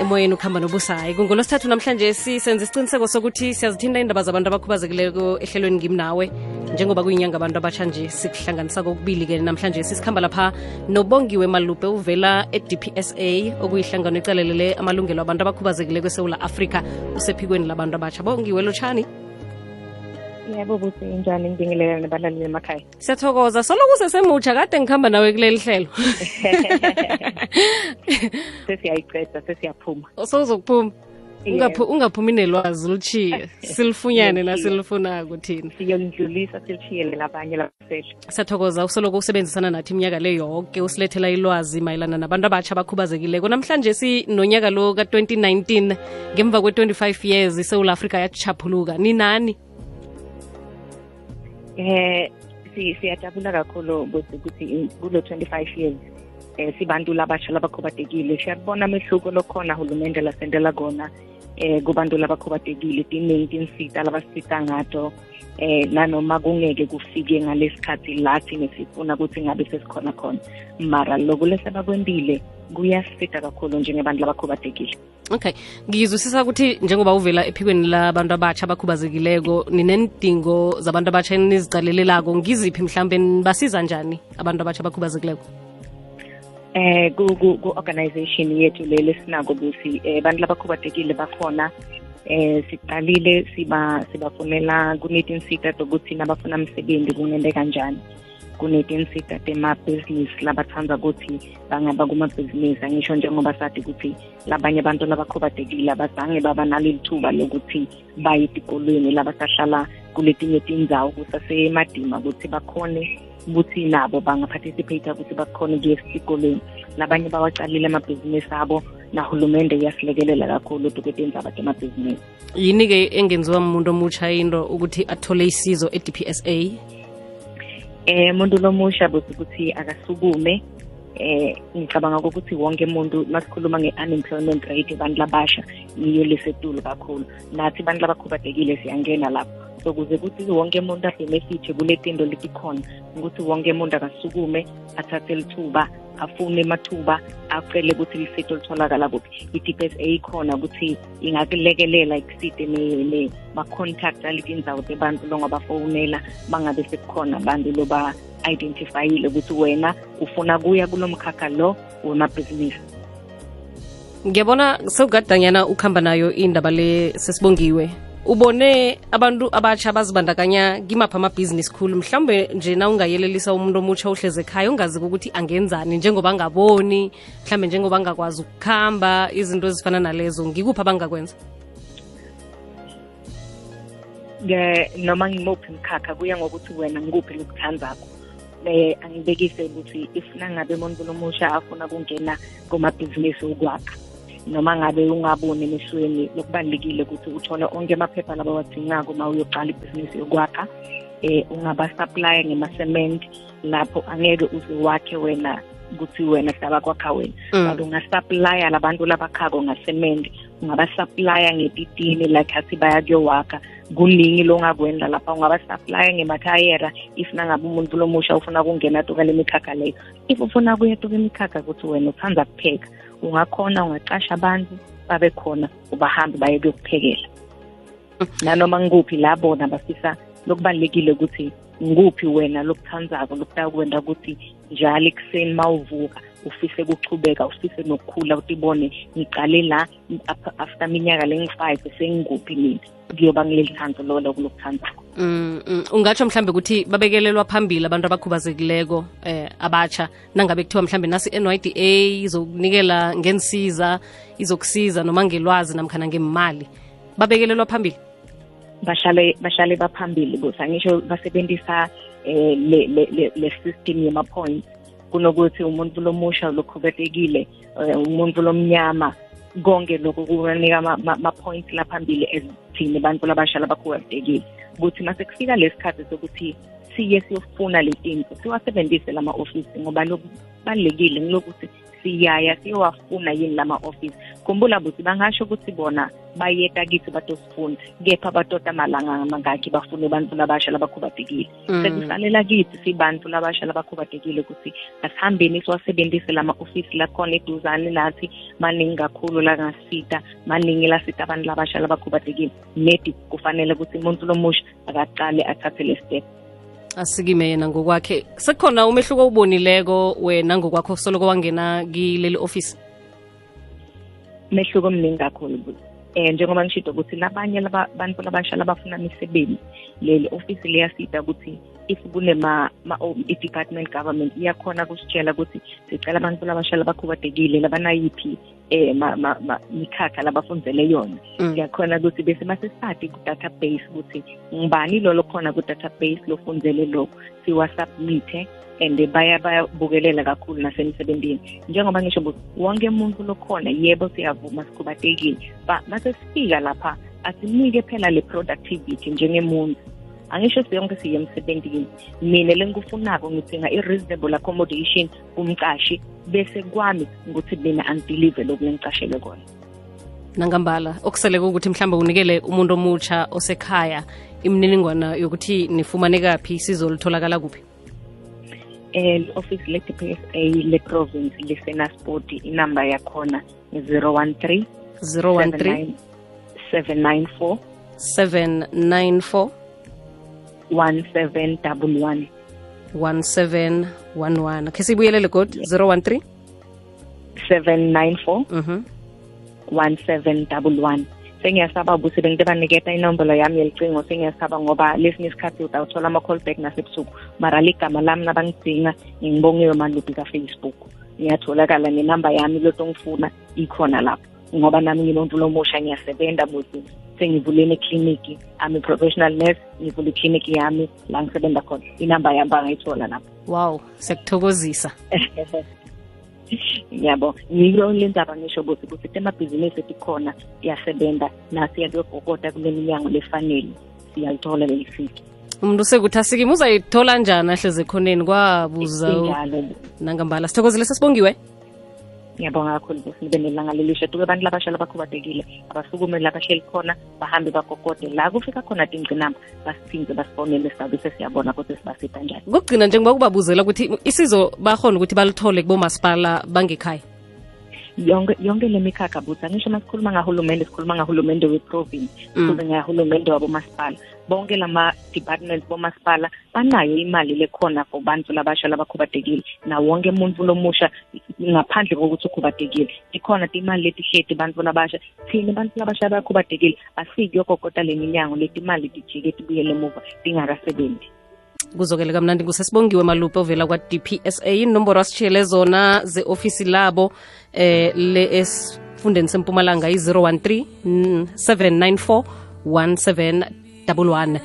emoyeni ukuhamba nobusayi kungolosithathu namhlanje sisenza isiqiniseko sokuthi siyazithinta indaba zabantu abakhubazekileko ehlelweni ngimnawe njengoba kuyinyanga abantu abatsha nje sikuhlanganisa kokubili-ke namhlanje sisikhamba lapha nobongiwe malube uvela e-dpsa okuyihlangano ecalelele amalungelo abantu abakhubazekileko esewula afrika usephikweni labantu abatsha. Bongiwe lotshani yebo buthi njani ngibingelela nabalaleli emakhaya? Siyathokoza. Soloku sesemutsha kade ngihamba nawe kuleli hlelo. Sesiyayiqeda sesiyaphuma. Sowuzokuphuma ungaphumi nelwazi luchiye silifunyane la nasilifunako thina. Siyolidlulisa silishiyele labanye siyathokoza. Usoloko usebenzisana nathi iminyaka le yonke usilethela ilwazi mayelana nabantu abatsha abakhubazekileko. Namhlanje sinonyaka lo ka-2019 ngemva kwe-25 years isewula afrika yachaphuluka ni nani eh si- siyajabula kakhulu ukuthi kulo 25 years eh sibantu labasha labakhubatekile siyabona amehluko lokhona hulumende lasendela kona eh kubantu labakhubatekile tiningi tinsita labasita ngato eh nanoma kungeke kufike ngalesikhathi la thina sifuna ukuthi ngabe sesikhona khona. Mara loku lesebakwendile kuyasita kakhulu njengebantu labakhubatekile okay. Ngizwisisa ukuthi njengoba uvela ephikweni labantu abatsha abakhubazekileko ninendingo zabantu abatsha enizicalelelako ngiziphi mhlawumbe nibasiza njani abantu abatsha abakhubazekileko? Eh ku ku ku organization yethu lele sinako busi eh bantu labakhubazekile bakhona eh siqalile siba sibafunela kunetinsita tokuthi nabafuna msebenzi kungende kanjani kunetinsita tema-business labathanda ukuthi bangaba kuma-business angisho njengoba sathi ukuthi labanye abantu labakhubatekile abazange baba naleli thuba lokuthi baye etikolweni labasahlala kuletinye tindzawo kusasemadima ukuthi bakhone ukuthi nabo bangaparticipate ukuthi bakhone kuye esikolweni. Labanye bawacalile amabhizinisi abo nahulumende iyasilekelela kakhulu ukutenzaba temabhizinisi yini-ke engenziwa umuntu omutsha into ukuthi athole isizo e-dpsa eh umuntu lomusha buthi ukuthi akasukume. Eh ngicabanga ukuthi wonke umuntu masikhuluma nge-unemployment rate abantu labasha yiyo lesetulu kakhulu. Nathi abantu labakhubatekile siyangena lapho. So kuze kuthi wonke umuntu abhenefithe kule tinto letikhona ukuthi wonke umuntu akasukume athathe lithuba afune emathuba acele ukuthi lisito litholakala kuphi. I-dpsa ikhona ukuthi ingakulekelela ikuside ma-contact alitindzawo tebantu longabafonela bangabe sekukhona abantu loba identifyile ukuthi wena ufuna kuya kulo mkhakha lo wemabhizinisi. Ngiyabona sewugadanyana ukuhamba nayo indaba le sesibongiwe. Ubone abantu abatsha bazibandakanya kimaphi amabhizinisi khulu. Mhlawumbe nje na ungayelelisa umuntu omutsha uhleze ekhaya ungazi ukuthi angenzani njengoba angaboni mhlawumbe njengoba angakwazi ukukhamba izinto ezifana nalezo. Ngikuphi abangakwenza? Noma ngimuphi mkhakha kuya ngokuthi wena ngikuphi lokuthandzakho um angibekise ukuthi ifuna ngabe umuntu lomusha afuna kungena kumabhizinisi okwakha noma ngabe ungaboni emehlweni lokubalulekile ukuthi uthole onke amaphepha laba wadingako uma uyoqala ibhizinisi yokwakha eh ungaba-supplya ngema-cement lapho angeke uze wakhe wena ukuthi wena hlaba kwakha wena. Mm. but ungasupplya labantu labakhako ngasement ungabasupplya ngetitini like athi baya kuyowakha kuningi longakwenza lapha. Ungabasupplya ngemathayera if nangabe umuntu lomusha ufuna kungena tuka le mikhakha leyo. If ufuna kuya tuka imikhakha ukuthi wena uthanda kupheka ungakhona ungaqasha abantu babe khona ubahambe baye kuyokuphekela. Nanoma ngikuphi la bona bafisa lokubalulekile ukuthi ngikuphi wena lokuthandzako lokutakwenza ukuthi njalo ekuseni uma uvuka ufise kuchubeka ufise nokukhula utibone ngiqale la after minyaka lengi-five sengikuphi mina? Kuyoba ngileli thando lolo kulokuthandzako Mm, mm. ungatsho mhlambe ukuthi babekelelwa phambili abantu abakhubazekileko eh abatsha nangabe kuthiwa mhlambe nasi NYDA izokunikela ngensiza izokusiza noma ngelwazi namkhana ngemali babekelelwa phambili bahlale bahlale baphambili kuthi angisho basebenzisa eh le le le- le system yema points kunokuthi umuntu lomusha lokhubetekile eh, umuntu lomnyama konke lokhu kubanika ama- ma ma points laphambili ezithini abantu labasha labakhubetekile ukuthi mase kufika lesikhathi sokuthi siye siyofuna letinto siwasebenzise lama office ngoba lokubalekile ngilokuthi siyaya siyowafuna yini lama-ofisi khumbula buthi bangasho ukuthi bona bayeta kithi batosifuna kepha batota malanga mangakhi bafune bantu labasha labakhubadekile. Mm. sekusalela kithi sibantu labasha labakhubadekile ukuthi asihambeni siwasebenzise lama-ofisi lakhona eduzane nathi maningi kakhulu langasita maningi lasita abantu labasha labakhubadekile. Nedi kufanele ukuthi umuntu lomusha akaqale athathe le step. Asikime yena ngokwakhe. Sekukhona umehluko obonileko wena ngokwakho soloko wangena kileli ofisi mehluko omningi kakhulu buti um njengoba ngishito ukuthi labanye laba bantu labasha labafuna imisebenzi leli ofisi liyasida ukuthi if kunema ma- o- i-department government iyakhona kusitshela ukuthi sicela abantu labasha labakhubatekile labanayiphi um mikhakha labafundzele yona. Mm. siyakhona ukuthi bese masesifake ku-database ukuthi ngibani lolo khona ku-database lofundzele lokho siwasubmithe and baya bayabukelela kakhulu nasemsebentini. Njengoba ngisho ukuthi wonke umuntu lokhona yebo siyavuma sikhubatekile ba mase sifika lapha asinike phela le productivity njengemuntu angisho siyonke siye emsebentini mina lengikufunako ngidinga i-reasonable accommodation kumqashi bese kwami ukuthi mina angidelive lokhu lengicashelwe kona. Nangambala okuseleke ukuthi mhlawumbe unikele umuntu omutsha osekhaya imininingwana yokuthi nifumane kaphi sizolitholakala kuphi? Um office le-DPSA le-province lisenaspoti inamba yakhona zero one three 013 seven nine four. 794 one seven double one. 1711 khe sibuyelele god 013 seven nine four. Mhm one seven double one. Sengiyasaba ukuthi bengite baniketa inombolo yami yelicingo sengiyasaba ngoba lesinye isikhathi utawuthola ama-callback nasebusuku. Mara ligama lami nabangidinga ngibongiwe malubi ka-facebook. Ngiyatholakala nenamba yami loto ngifuna ikhona lapho ngoba nami ngimuntu lomusha ngiyasebenza buti ngivulele ekliniki ami professional nurse ngivula ikliniki yami la ngisebenza khona. Inamba yami bangayithola lapho. Wow siyakuthokozisa. Yabo yilo le ndaba ngisho ukuthi ukuthi temabhizinisi etikhona siyasebenza nasiya kule minyango lefanele siyalithola leli fiki umuntu sekuthi asikimi uzayithola njani ahleze ekhoneni? Kwabuza nangambala. Sithokozile sesibongiwe ngiyabonga kakhulu ukuthi nibe nelanga lelisha. Tuke abantu labasha abasukume la bahleli khona bahambe bagogode. La kufika khona tingcinamba basithinze basifonele sabe sesiyabona kodwa sibasita njani kokugcina njengoba kubabuzela ukuthi isizo bahona ukuthi balithole kubomasipala bangekhaya yonke yonke le mikhakha buthi angisho masikhuluma ngahulumende sikhuluma ngahulumende we-province sikhulume ngahulumende wabomasipala. Bonke lama-departments bomasipala banayo imali lekhona for bantu labasha labakhubatekile na wonke umuntu lomusha ngaphandle kokuthi ukhubatekile ikhona timali letihleti bantu labasha. Thina bantu labasha abakhubatekile asiki yokokota le minyango letimali tijike tibuyele emuva tingakasebenzi kuzokele kamnandi kusesibongiwe malupe ovela kwa-dpsa inomboro asitshiyele zona ze-ofisi labo eh le esifundeni sempumalanga yi-013 794 1711